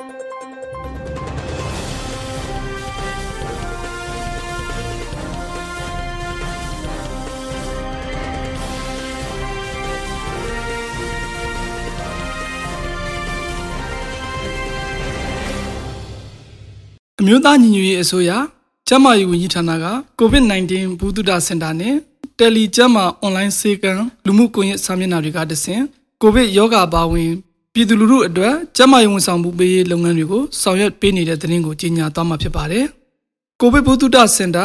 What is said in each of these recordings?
အမျိုးသားညီညွတ်ရေးအစိုးရကျန်းမာရေးဝန်ကြီးဌာနက COVID-19 ဘူးတုဒစင်တာနဲ့တယ်လီကျန်းမာအွန်လိုင်းစေကံလူမှုကွန်ရက်စာမျက်နှာတွေကတဆင့်ကိုဗစ်ရောဂါပါဝင် ပြည်သူလူထုအတွက်ကျန်းမာရေးဝန်ဆောင်မှုပေးရေးလုပ်ငန်းတွေကိုဆောင်ရွက်ပေးနေတဲ့သတင်းကိုကြီးညာသွားမှာဖြစ်ပါတယ်။ကိုဗစ်ဘူးတုဒစင်တာ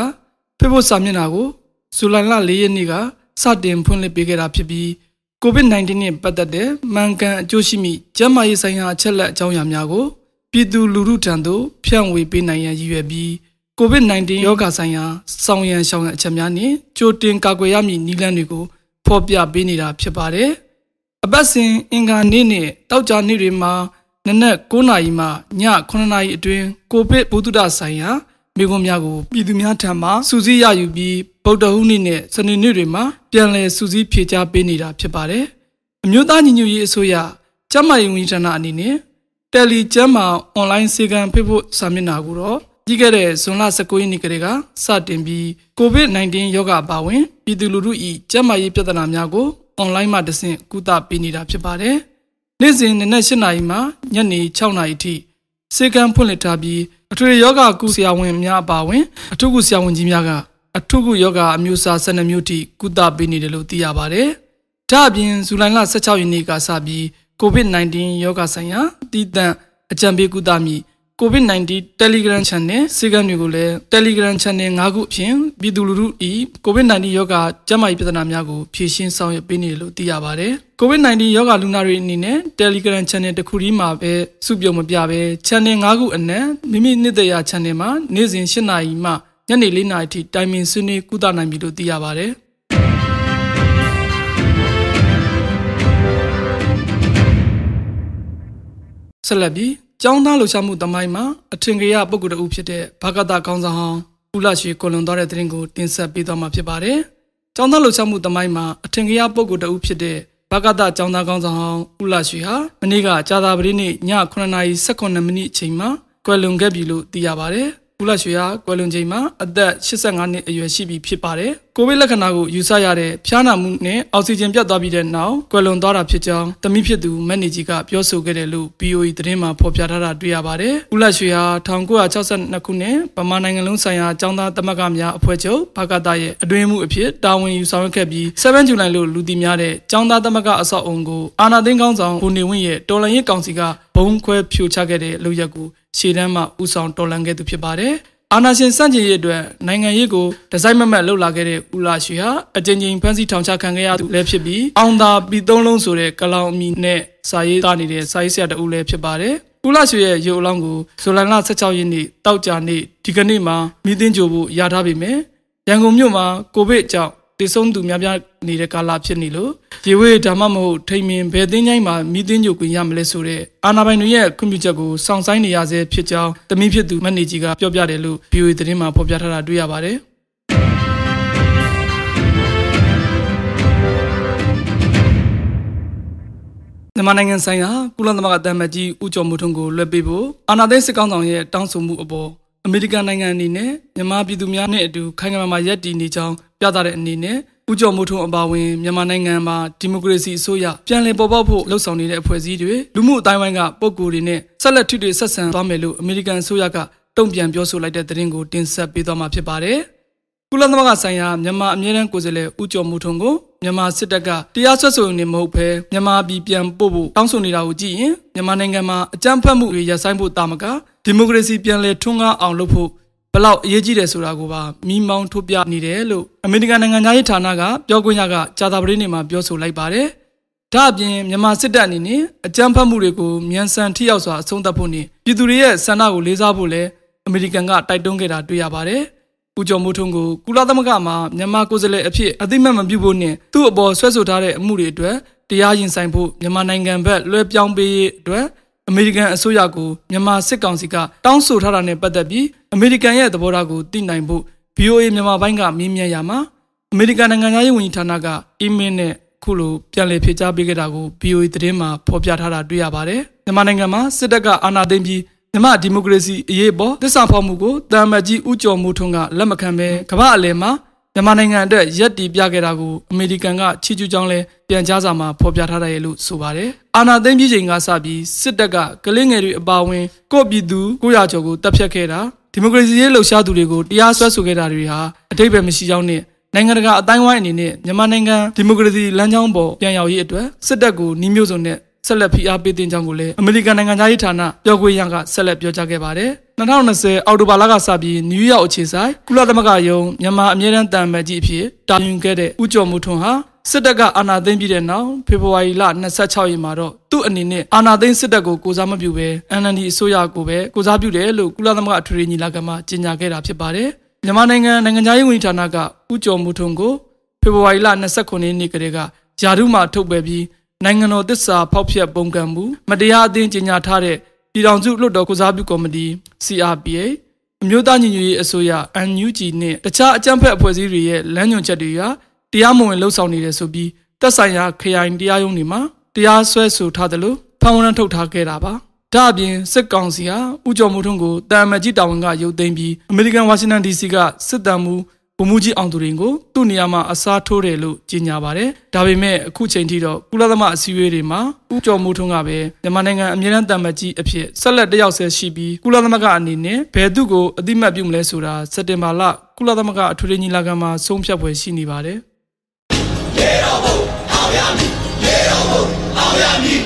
ဖေဖို့စာမျက်နှာကိုဇူလိုင်လ၄ရက်နေ့ကစတင်ဖွင့်လှစ်ပေးခဲ့တာဖြစ်ပြီး COVID-19 နဲ့ပတ်သက်တဲ့မှန်ကန်အကျိုးရှိမိကျန်းမာရေးဆိုင်ရာအချက်လက်အကြောင်းအရာများကိုပြည်သူလူထုထံသို့ဖြန့်ဝေပေးနိုင်ရန်ရည်ရွယ်ပြီး COVID-19 ရောဂါဆိုင်ရာစောင့်ရန်ရှောင်ရန်အချက်များနဲ့ကြိုတင်ကာကွယ်ရမည့်နည်းလမ်းတွေကိုဖော်ပြပေးနေတာဖြစ်ပါတယ်။ အပတ်စဉ်အင်္ဂါနေ့နဲ့တောက်ကြနေ့တွေမှာနနက်9နာရီမှည9နာရီအတွင်းကိုဗစ်ဗုဒ္ဓဆိုင်ရာမိခွန်းများကိုပြည်သူများထံမှစူးစီးရယူပြီးဗုဒ္ဓဟူးနေ့နဲ့စနေနေ့တွေမှာပြန်လည်စူးစီးဖြေကြားပေးနေတာဖြစ်ပါတယ်။အမျိုးသားညီညွတ်ရေးအစိုးရကျန်းမာရေးဝန်ကြီးဌာနအနေနဲ့တယ်လီကျမ်းမှာအွန်လိုင်းစေကံဖိဖို့စာမျက်နှာကိုတော့ပြီးခဲ့တဲ့ဇွန်လ19ရက်နေ့ကလေးကစတင်ပြီး COVID-19 ရောဂါပါဝင်ပြည်သူလူထု၏ကျန်းမာရေးပြဿနာများကို အွန်လိုင်းမှာတဆင့်ကုသပေးနေတာဖြစ်ပါတယ်။နေ့စဉ်နနက်၈နာရီမှညနေ6နာရီထိစေကံဖွင့်လှစ်ထားပြီးအထွေယောဂကုဆရာဝန်များအပါအဝင်အထုကုဆရာဝန်ကြီးများကအထုကုယောဂအမျိုးအစား12မျိုးထိကုသပေးနေတယ်လို့သိရပါတယ်။ဒါအပြင်ဇူလိုင်လ16ရက်နေ့ကစပြီး COVID-19 ရောဂါဆိုင်ရာတည်တံ့အကြံပေးကုသမိ COVID-19 Telegram Channel စေကံတွေကိုလည်း Telegram Channel ၅ခုအပြင်ပြည်သူလူထုဤ COVID-19 ရောဂါကျန်းမာရေးပြဿနာများကိုဖြေရှင်းဆောင်ရွက်ပေးနေတယ်လို့သိရပါတယ်။ COVID-19 ရောဂါလူနာတွေအနေနဲ့ Telegram Channel တစ်ခုတည်းမှာပဲစုပြုံမပြပဲ Channel ၅ခုအနက်မိမိနှစ်သက်ရာ Channel မှာနေ့စဉ်၈နာရီမှညနေ၄နာရီထိတိုင်ပင်ဆွေးနွေးကုသနိုင်ပြီလို့သိရပါတယ်။ဆက်လက်ပြီး ကျောင်းသားလှူရှာမှုတမိုင်းမှာအထင်ကြီးပုဂ္ဂိုလ်တဦးဖြစ်တဲ့ဘာကတာကောင်းဆောင်ဟောင်းဦးလရွှေကိုလွန်သွားတဲ့သတင်းကိုတင်ဆက်ပေးသွားမှာဖြစ်ပါတယ်။ကျောင်းသားလှူရှာမှုတမိုင်းမှာအထင်ကြီးပုဂ္ဂိုလ်တဦးဖြစ်တဲ့ဘာကတာကျောင်းသားကောင်းဆောင်ဟောင်းဦးလရွှေဟာမနေ့ကကြာသာပတိနေ့ည9:18မိနစ်အချိန်မှာကွယ်လွန်ခဲ့ပြီလို့သိရပါတယ်။ ဦးလရွှေဟာကွယ်လွန်ချိန်မှာအသက်85နှစ်အရွယ်ရှိပြီဖြစ်ပါတယ်။ကိုဗစ်လက္ခဏာကိုယူဆရတဲ့ဖျားနာမှုနဲ့အောက်ဆီဂျင်ပြတ်သွားပြီးတဲ့နောက်ကွယ်လွန်သွားတာဖြစ်ကြောင်းတမိဖြစ်သူမက်နေကြီးကပြောဆိုခဲ့တယ်လို့ BOE သတင်းမှာဖော်ပြထားတာတွေ့ရပါတယ်။ဦးလရွှေဟာ1962ခုနှစ်ဗမာနိုင်ငံလုံးဆိုင်ရာចောင်းသားသမဂ္ဂများအဖွဲ့ချုပ်ဘာကတာရဲ့အတွင်းမှုအဖြစ်တာဝန်ယူဆောင်ရွက်ခဲ့ပြီး7ဇူလိုင်လို့လူသိများတဲ့ចောင်းသားသမဂ္ဂအဆောက်အုံကိုအာနာသိန်းကောင်းဆောင်ဘုံနေဝင်းရဲ့တော်လှန်ရေးကောင်စီက ဘုံခွဲဖြိုချခဲ့တဲ့လုပ်ရက်ကိုရှေ့တန်းမှဥဆောင်တော်လှန်ခဲ့သူဖြစ်ပါတယ်။အာနာရှင်စန့်ကျင်ရေးအတွက်နိုင်ငံရေးကိုဒီဇိုင်းမမတ်လှုပ်လာခဲ့တဲ့ဦးလာရှိဟာအကြိမ်ကြိမ်ဖမ်းဆီးထောင်ချခံခဲ့ရသူလည်းဖြစ်ပြီးအောင်သာပြည်သုံးလုံးဆိုတဲ့ကလောင်အမီနဲ့စာရေးသားနေတဲ့စာရေးဆရာတဦးလည်းဖြစ်ပါတယ်။ဦးလာရှိရဲ့ရုပ်အလောင်းကိုဇူလိုင်လ16ရက်နေ့တောက်ကြနေ့ဒီကနေ့မှာမိသင်းကြိုဖို့ရထားပြီမယ်။ရန်ကုန်မြို့မှာကိုဗစ်ကြောင့် တည်ဆုံးသူများပြားနေတဲ့ကာလဖြစ်နေလို့ရေဝေးဒါမှမဟုတ်ထိန်မင်ဘယ်သိန်းချိုင်းမှာမိသိန်းကြိုခွင့်ရမလဲဆိုတဲ့အာနာပိုင်တွေရဲ့ခွင့်ပြုချက်ကိုစောင့်ဆိုင်းနေရဆဲဖြစ်ကြောင်းတမီးဖြစ်သူမန်နေဂျီကပြောပြတယ်လို့ VOA သတင်းမှာဖော်ပြထားတာတွေ့ရပါတယ်မြန်မာနိုင်ငံဆိုင်ရာကုလသမဂ္ဂတမန်ကြီးဦးကျော်မိုးထွန်းကိုလွှဲပေးဖို့အာဏာသိမ်းစစ်ကောင်ဆောင်ရဲ့တောင်းဆိုမှုအပေါ် အမေရိကန်နိုင်ငံအနေနဲ့မြန်မာပြည်သူများနဲ့အတူခိုင်ခံမာရပ်တည်နေကြောင်းပြသတဲ့အနေနဲ့ဦးကျော်မိုးထွန်းအပါအဝင်မြန်မာနိုင်ငံမှာဒီမိုကရေစီအစိုးရပြန်လည်ပေါ်ပေါက်ဖို့လှုံ့ဆော်နေတဲ့အဖွဲ့အစည်းတွေလူမှုအတိုင်းဝိုင်းကပုံကိုယ်တွေနဲ့ဆက်လက်ထိတွေ့ဆက်ဆံသွားမယ်လို့အမေရိကန်အစိုးရကတုံ့ပြန်ပြောဆိုလိုက်တဲ့သတင်းကိုတင်ဆက်ပေးသွားမှာဖြစ်ပါတယ်။ ကုလသမဂ္ဂဆိုင်ရာမြန်မာအမြဲတမ်းကိုယ်စားလှယ်ဦးကျော်မိုးထွန်းကိုမြန်မာစစ်တပ်ကတရားစွဲဆိုနေမဟုတ်ဘဲမြန်မာပြည်ပြန်ပို့ဖို့တောင်းဆိုနေတာကိုကြည့်ရင်မြန်မာနိုင်ငံမှာအကြမ်းဖက်မှုတွေရပ်ဆိုင်းဖို့တာမကဒီမိုကရေစီပြန်လည်ထွန်းကားအောင်လုပ်ဖို့ဘလောက်အရေးကြီးတယ်ဆိုတာကိုပါမိမောင်းထုတ်ပြနေတယ်လို့အမေရိကန်နိုင်ငံသားရေးဌာနကပြောခွင့်ရကကြာသပတေးနေ့မှာပြောဆိုလိုက်ပါတယ်။ဒါ့အပြင်မြန်မာစစ်တပ်အနေနဲ့အကြမ်းဖက်မှုတွေကိုမြန်ဆန်ထိရောက်စွာအဆုံးသတ်ဖို့နဲ့ပြည်သူတွေရဲ့ဆန္ဒကိုလေးစားဖို့လည်းအမေရိကန်ကတိုက်တွန်းခဲ့တာတွေ့ရပါတယ်။ ဦးကျော်မိုးထွန်းကိုကုလသမဂ္ဂမှာမြန်မာကိုယ်စားလှယ်အဖြစ်အသိမှတ်မပြုဖို့နဲ့သူ့အပေါ်ဆွဲဆိုထားတဲ့အမှုတွေအတွက်တရားရင်ဆိုင်ဖို့မြန်မာနိုင်ငံဘက်လွှဲပြောင်းပေးရေးအတွက်အမေရိကန်အစိုးရကိုမြန်မာစစ်ကောင်စီကတောင်းဆိုထားတာနဲ့ပတ်သက်ပြီးအမေရိကန်ရဲ့သဘောထားကိုသိနိုင်ဖို့ VOA မြန်မာပိုင်းကမေးမြန်းရမှာအမေရိကန်နိုင်ငံသားရေးဝန်ကြီးဌာနကအီးမေးလ်နဲ့ခုလိုပြန်လည်ဖြေကြားပေးခဲ့တာကို VOA သတင်းမှာဖော်ပြထားတာတွေ့ရပါတယ်။မြန်မာနိုင်ငံမှာစစ်တပ်ကအာဏာသိမ်းပြီး မြန်မာဒီမိုကရေစီအရေးပေါ်သစ္စာဖောက်မှုကိုတာမတ်ကြီးဦးကျော်မိုးထွန်းကလက်မခံဘဲကမ္ဘာအလယ်မှာမြန်မာနိုင်ငံအတွက်ရက်တီပြခဲ့တာကိုအမေရိကန်ကချီးကျူးကြောင်းလဲပြန်ကြားစာမှာဖော်ပြထားတယ်လို့ဆိုပါတယ်။အာဏာသိမ်းပြီးချိန်ကစပြီးစစ်တပ်ကကလင်းငယ်တွေအပါအဝင်ကိုပြည်သူ900ကျော်ကိုတပ်ဖြတ်ခဲ့တာဒီမိုကရေစီရေးလှုပ်ရှားသူတွေကိုတရားစွဲဆိုခဲ့တာတွေဟာအတိတ်ပဲမရှိကြောင်းနဲ့နိုင်ငံတကာအတိုင်းဝိုင်းအနေနဲ့မြန်မာနိုင်ငံဒီမိုကရေစီလမ်းကြောင်းပေါ်ပြန်ရောက်ရေးအတွက်စစ်တပ်ကိုနှီးမျိုးစုံနဲ့ ဆက်လက်ဖိအားပေးတင်ကြောင်းကိုလည်းအမေရိကန်နိုင်ငံသားရေးဌာနပြောခွင့်ရကဆက်လက်ပြောကြားခဲ့ပါတယ်။2020အောက်တိုဘာလကစပြီးနယူးယောက်အခြေဆိုင်ကုလသမဂ္ဂယုံမြန်မာအမြဲတမ်းတန်မတ်ကြီးအဖြစ်တာဝန်ခဲ့တဲ့ဦးကျော်မှုထွန်းဟာစစ်တပ်ကအာဏာသိမ်းပြီးတဲ့နောက်ဖေဖော်ဝါရီလ26ရက်မှာတော့သူ့အနေနဲ့အာဏာသိမ်းစစ်တပ်ကိုကိုစားမပြုဘဲ NLD အစိုးရကိုပဲကိုစားပြုတယ်လို့ကုလသမဂ္ဂအထွေထွေညီလာခံမှာကြေညာခဲ့တာဖြစ်ပါတယ်။မြန်မာနိုင်ငံနိုင်ငံသားရေးဝန်ကြီးဌာနကဦးကျော်မှုထွန်းကိုဖေဖော်ဝါရီလ29ရက်နေ့ကတည်းကယာရုမှထုတ်ပယ်ပြီး နိုင်ငံတော်သစ္စာဖောက်ဖျက်ပုံကံမှုမတရားအသင်းကြေညာထားတဲ့ပြည်ထောင်စုလွှတ်တော်ကုစားပြုကော်မတီ CRPA အမျိုးသားညီညွတ်ရေးအစိုးရ NUG နဲ့တခြားအကြမ်းဖက်အဖွဲ့အစည်းတွေရဲ့လမ်းညွှန်ချက်တွေကတရားမဝင်လှုပ်ဆောင်နေတယ်ဆိုပြီးသက်ဆိုင်ရာခရိုင်တရားရုံးတွေမှာတရားစွဲဆိုထားတယ်လို့ဖန်ဝရန်ထုတ်ထားခဲ့တာပါဒါအပြင်စစ်ကောင်စီဟာဥကြော်မှုထုံးကိုတာမန်ကြီးတာဝန်ကရုပ်သိမ်းပြီးအမေရိကန်ဝါရှင်တန် DC ကစစ်တမ်းမှု ဗိုလ်မှူးကြီးအောင်သူရင်ကိုသူ့နေရာမှာအစားထိုးတယ်လို့ကြေညာပါတယ်။ဒါပေမဲ့အခုချိန်ထိတော့ကုလသမအစည်းအဝေးတွေမှာဥကြော်မှုထုံးကပဲမြန်မာနိုင်ငံအမြဲတမ်းတမတ်ကြီးအဖြစ်ဆက်လက်တယောက်ဆဲရှိပြီးကုလသမကအနေနဲ့ဘယ်သူ့ကိုအတိမတ်ပြုမလဲဆိုတာစက်တင်ဘာလကုလသမကအထွေထွေညီလာခံမှာဆုံးဖြတ်ပွဲရှိနေပါတယ်။ရေတော်ဘုံအောင်ရမည်ရေတော်ဘုံအောင်ရမည်